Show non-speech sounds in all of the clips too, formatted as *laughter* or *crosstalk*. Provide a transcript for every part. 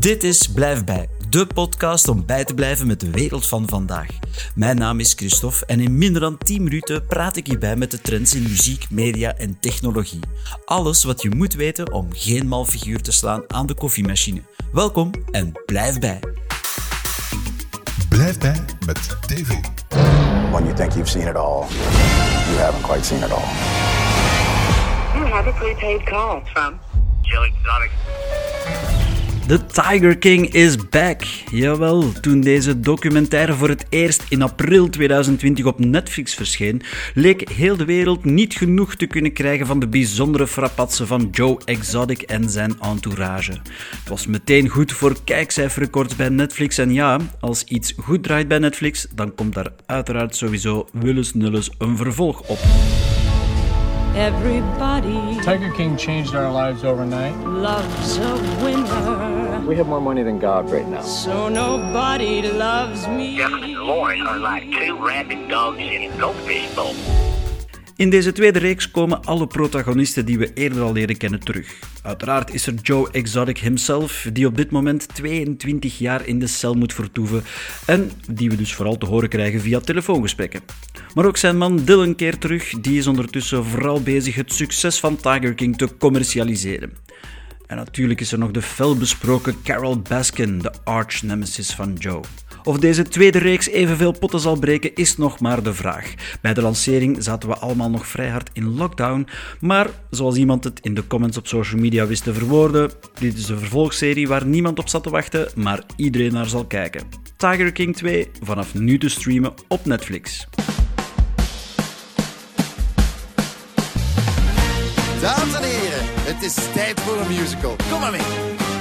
Dit is Blijf Bij, de podcast om bij te blijven met de wereld van vandaag. Mijn naam is Christophe en in minder dan 10 minuten praat ik hierbij met de trends in muziek, media en technologie. Alles wat je moet weten om geen mal figuur te slaan aan de koffiemachine. Welkom en blijf bij. Blijf bij met TV. When you think you've seen it all, you haven't quite seen it all. You have a prepaid call from Jill Exotic. The Tiger King is back. Jawel, toen deze documentaire voor het eerst in april 2020 op Netflix verscheen, leek heel de wereld niet genoeg te kunnen krijgen van de bijzondere frapatsen van Joe Exotic en zijn entourage. Het was meteen goed voor kijkcijferrecords bij Netflix en ja, als iets goed draait bij Netflix, dan komt daar uiteraard sowieso willens nullens een vervolg op. Everybody Tiger King changed our lives overnight. loves a winner, We have more money than God right now. so nobody loves me. Jeff and Lauren are like two rabid dogs in a goldfish bowl. In deze tweede reeks komen alle protagonisten die we eerder al leren kennen terug. Uiteraard is er Joe Exotic himself, die op dit moment 22 jaar in de cel moet vertoeven en die we dus vooral te horen krijgen via telefoongesprekken. Maar ook zijn man Dylan keert terug, die is ondertussen vooral bezig het succes van Tiger King te commercialiseren. En natuurlijk is er nog de felbesproken Carol Baskin, de arch nemesis van Joe. Of deze tweede reeks evenveel potten zal breken, is nog maar de vraag. Bij de lancering zaten we allemaal nog vrij hard in lockdown, maar zoals iemand het in de comments op social media wist te verwoorden, dit is een vervolgserie waar niemand op zat te wachten, maar iedereen naar zal kijken. Tiger King 2 vanaf nu te streamen op Netflix. Dames en heren, het is tijd voor een musical. Kom maar mee.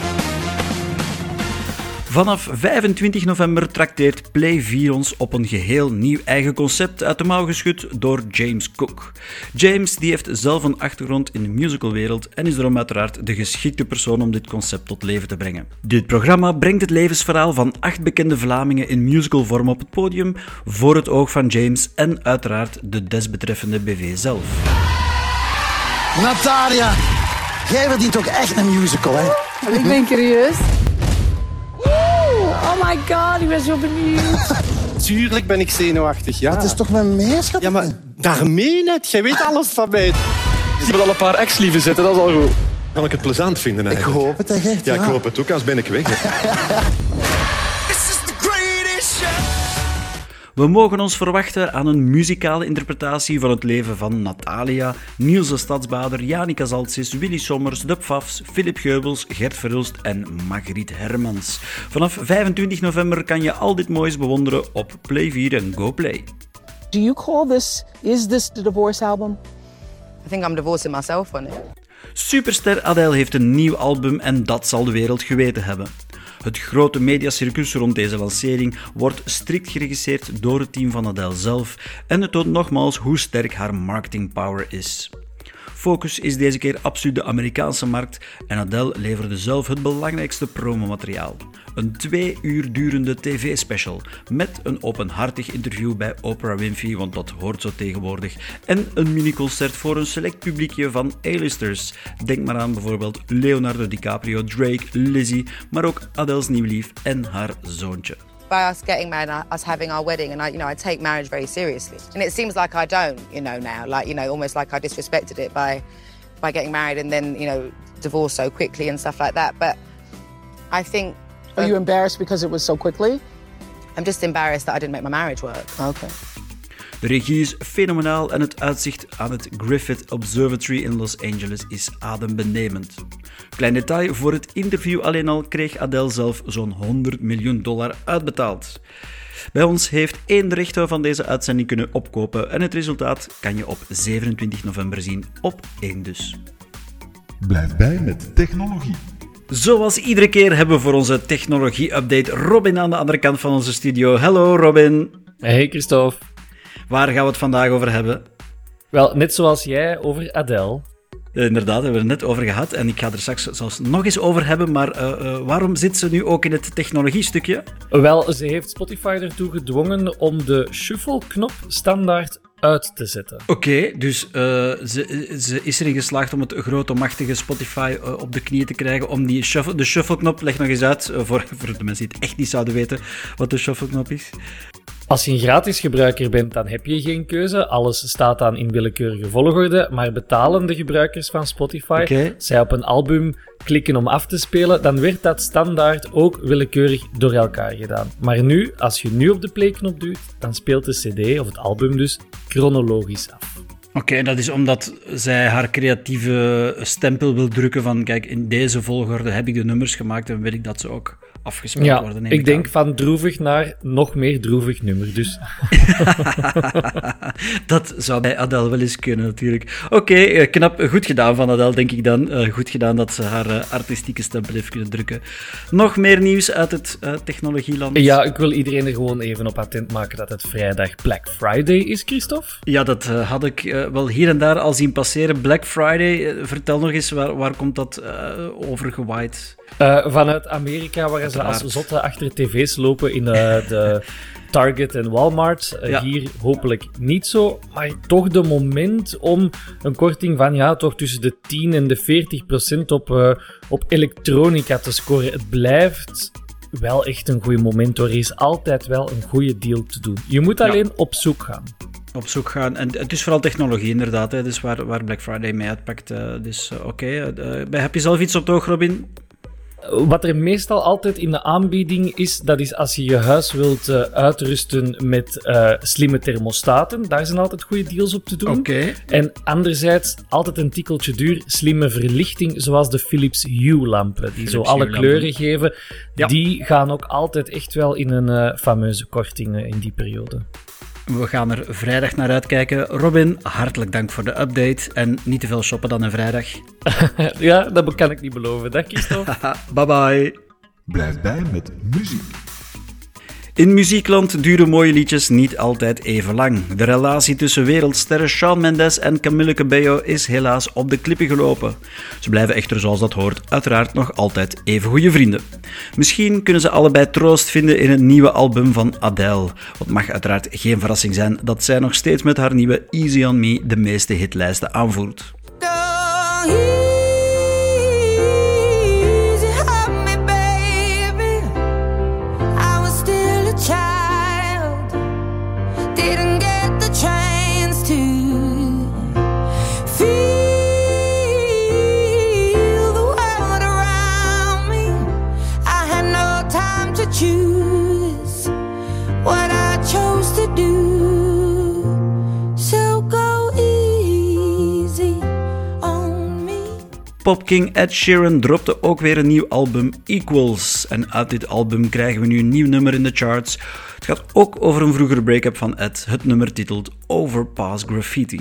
Vanaf 25 november trakteert Play 4 ons op een geheel nieuw eigen concept uit de mouw geschud door James Cook. James die heeft zelf een achtergrond in de musicalwereld en is daarom uiteraard de geschikte persoon om dit concept tot leven te brengen. Dit programma brengt het levensverhaal van acht bekende Vlamingen in musicalvorm op het podium voor het oog van James en uiteraard de desbetreffende BV zelf. Natalia, jij verdient toch echt een musical, hè? Ik ben curieus. Oh my god, ik ben zo benieuwd. *laughs* Tuurlijk ben ik zenuwachtig, ja. Het is toch mijn meerschap? Ja, maar daarmee net. Jij weet alles van mij. Je hebt al een paar ex-lieven zitten, dat is al goed. Kan ik het plezant vinden Ik eigenlijk? hoop het echt, Ja, ja. ik hoop het ook, als ben ik weg. *laughs* We mogen ons verwachten aan een muzikale interpretatie van het leven van Natalia, Niels de Stadsbader, Janica Zaltsis, Willy Sommers, De Pfafs, Philip Geubels, Gert Verhulst en Margriet Hermans. Vanaf 25 november kan je al dit moois bewonderen op Play 4 en GoPlay. Do you call this, is this the divorce album? I think I'm divorcing myself on it. Superster Adele heeft een nieuw album en dat zal de wereld geweten hebben. Het grote mediacircus rond deze lancering wordt strikt geregisseerd door het team van Adele zelf en het toont nogmaals hoe sterk haar marketing power is. Focus is deze keer absoluut de Amerikaanse markt en Adele leverde zelf het belangrijkste promomateriaal. Een twee uur durende tv-special met een openhartig interview bij Oprah Winfrey, want dat hoort zo tegenwoordig, en een miniconcert voor een select publiekje van A-listers. Denk maar aan bijvoorbeeld Leonardo DiCaprio, Drake, Lizzie, maar ook Adele's nieuw lief en haar zoontje. By us getting married, and us having our wedding, and I, you know, I take marriage very seriously. And it seems like I don't, you know, now, like you know, almost like I disrespected it by by getting married and then you know divorced so quickly and stuff like that. But I think Are you embarrassed because it was so quickly? I'm just embarrassed that I didn't make my marriage work. Okay. De regie is fenomenaal en het uitzicht aan het Griffith Observatory in Los Angeles is adembenemend. Klein detail, voor het interview alleen al kreeg Adele zelf zo'n 100 miljoen dollar uitbetaald. Bij ons heeft één de rechten van deze uitzending kunnen opkopen en het resultaat kan je op 27 november zien op 1 dus. Blijf bij met technologie. Zoals iedere keer hebben we voor onze technologie-update Robin aan de andere kant van onze studio. Hallo Robin, Hey Christophe. waar gaan we het vandaag over hebben? Wel, net zoals jij over Adele. Eh, Inderdaad, hebben we het net over gehad. En ik ga er straks zelfs nog eens over hebben. Maar eh, eh, waarom zit ze nu ook in het technologiestukje? Wel, ze heeft Spotify ertoe gedwongen om de shuffle-knop standaard uit te zetten. Oké, dus uh, ze, is erin geslaagd om het grote, machtige Spotify uh, op de knieën te krijgen. Om die shuffle, de shuffle-knop, leg nog eens uit uh, voor, *laughs* voor de mensen die het echt niet zouden weten wat de shuffle-knop is. Als je een gratis gebruiker bent, dan heb je geen keuze. Alles staat dan in willekeurige volgorde. Maar betalende gebruikers van Spotify, okay. zij op een album klikken om af te spelen, dan werd dat standaard ook willekeurig door elkaar gedaan. Maar nu, als je nu op de playknop duwt, dan speelt de CD, of het album dus, chronologisch af. Oké, okay, dat is omdat zij haar creatieve stempel wil drukken van kijk, in deze volgorde heb ik de nummers gemaakt en wil ik dat ze ook afgespeeld ja, worden. Ik, ik denk van droevig naar nog meer droevig nummer, dus. *laughs* dat zou bij Adele wel eens kunnen, natuurlijk. Oké, okay, knap. Goed gedaan van Adele, denk ik dan. Uh, goed gedaan dat ze haar uh, artistieke stempel heeft kunnen drukken. Nog meer nieuws uit het uh, technologieland? Ja, ik wil iedereen er gewoon even op attent maken dat het vrijdag Black Friday is, Christophe. Ja, dat had ik wel hier en daar al zien passeren. Black Friday, vertel nog eens, waar, waar komt dat over gewaaid? Uh, vanuit Amerika, waar ze als zotten achter tv's lopen in uh, de *laughs* Target en Walmart. Uh, ja. Hier hopelijk niet zo, maar toch de moment om een korting van ja, toch tussen de 10 en de 40 procent op, op elektronica te scoren. Het blijft wel echt een goed moment hoor. Er is altijd wel een goede deal te doen. Je moet alleen ja. op zoek gaan op zoek gaan. En het is vooral technologie inderdaad, hè, dus waar, waar Black Friday mee uitpakt. Uh, dus uh, oké, okay. uh, heb je zelf iets op het oog, Robin? Wat er meestal altijd in de aanbieding is, dat is als je je huis wilt uh, uitrusten met uh, slimme thermostaten. Daar zijn altijd goede deals op te doen. Okay. En anderzijds altijd een tikkeltje duur, slimme verlichting, zoals de Philips Hue-lampen, die Philips zo alle Hue kleuren geven. Ja. Die gaan ook altijd echt wel in een uh, fameuze korting in die periode. We gaan er vrijdag naar uitkijken. Robin, hartelijk dank voor de update. En niet te veel shoppen dan een vrijdag. *laughs* ja, dat kan ik niet beloven. Dag, Christophe. *laughs* bye bye. Blijf bij met muziek. In muziekland duren mooie liedjes niet altijd even lang. De relatie tussen wereldsterren Shawn Mendes en Camille Cabello is helaas op de klippen gelopen. Ze blijven echter zoals dat hoort uiteraard nog altijd even goede vrienden. Misschien kunnen ze allebei troost vinden in het nieuwe album van Adele. Wat mag uiteraard geen verrassing zijn dat zij nog steeds met haar nieuwe Easy On Me de meeste hitlijsten aanvoert. Popking Ed Sheeran dropte ook weer een nieuw album, Equals. En uit dit album krijgen we nu een nieuw nummer in de charts. Het gaat ook over een vroegere break-up van Ed. Het nummer titelt Overpass Graffiti.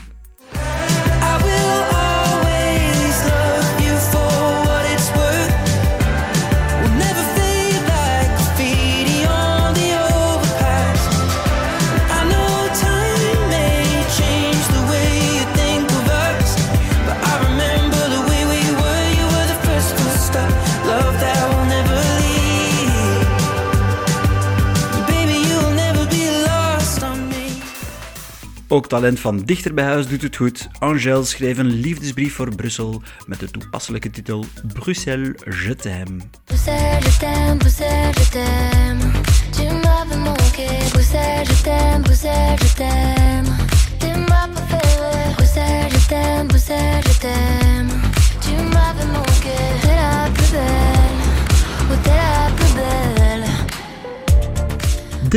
Ook talent van Dichter bij Huis doet het goed. Angèle schreef een liefdesbrief voor Brussel met de toepasselijke titel Bruxelles, je t'aime. Je t'aime, je t'aime.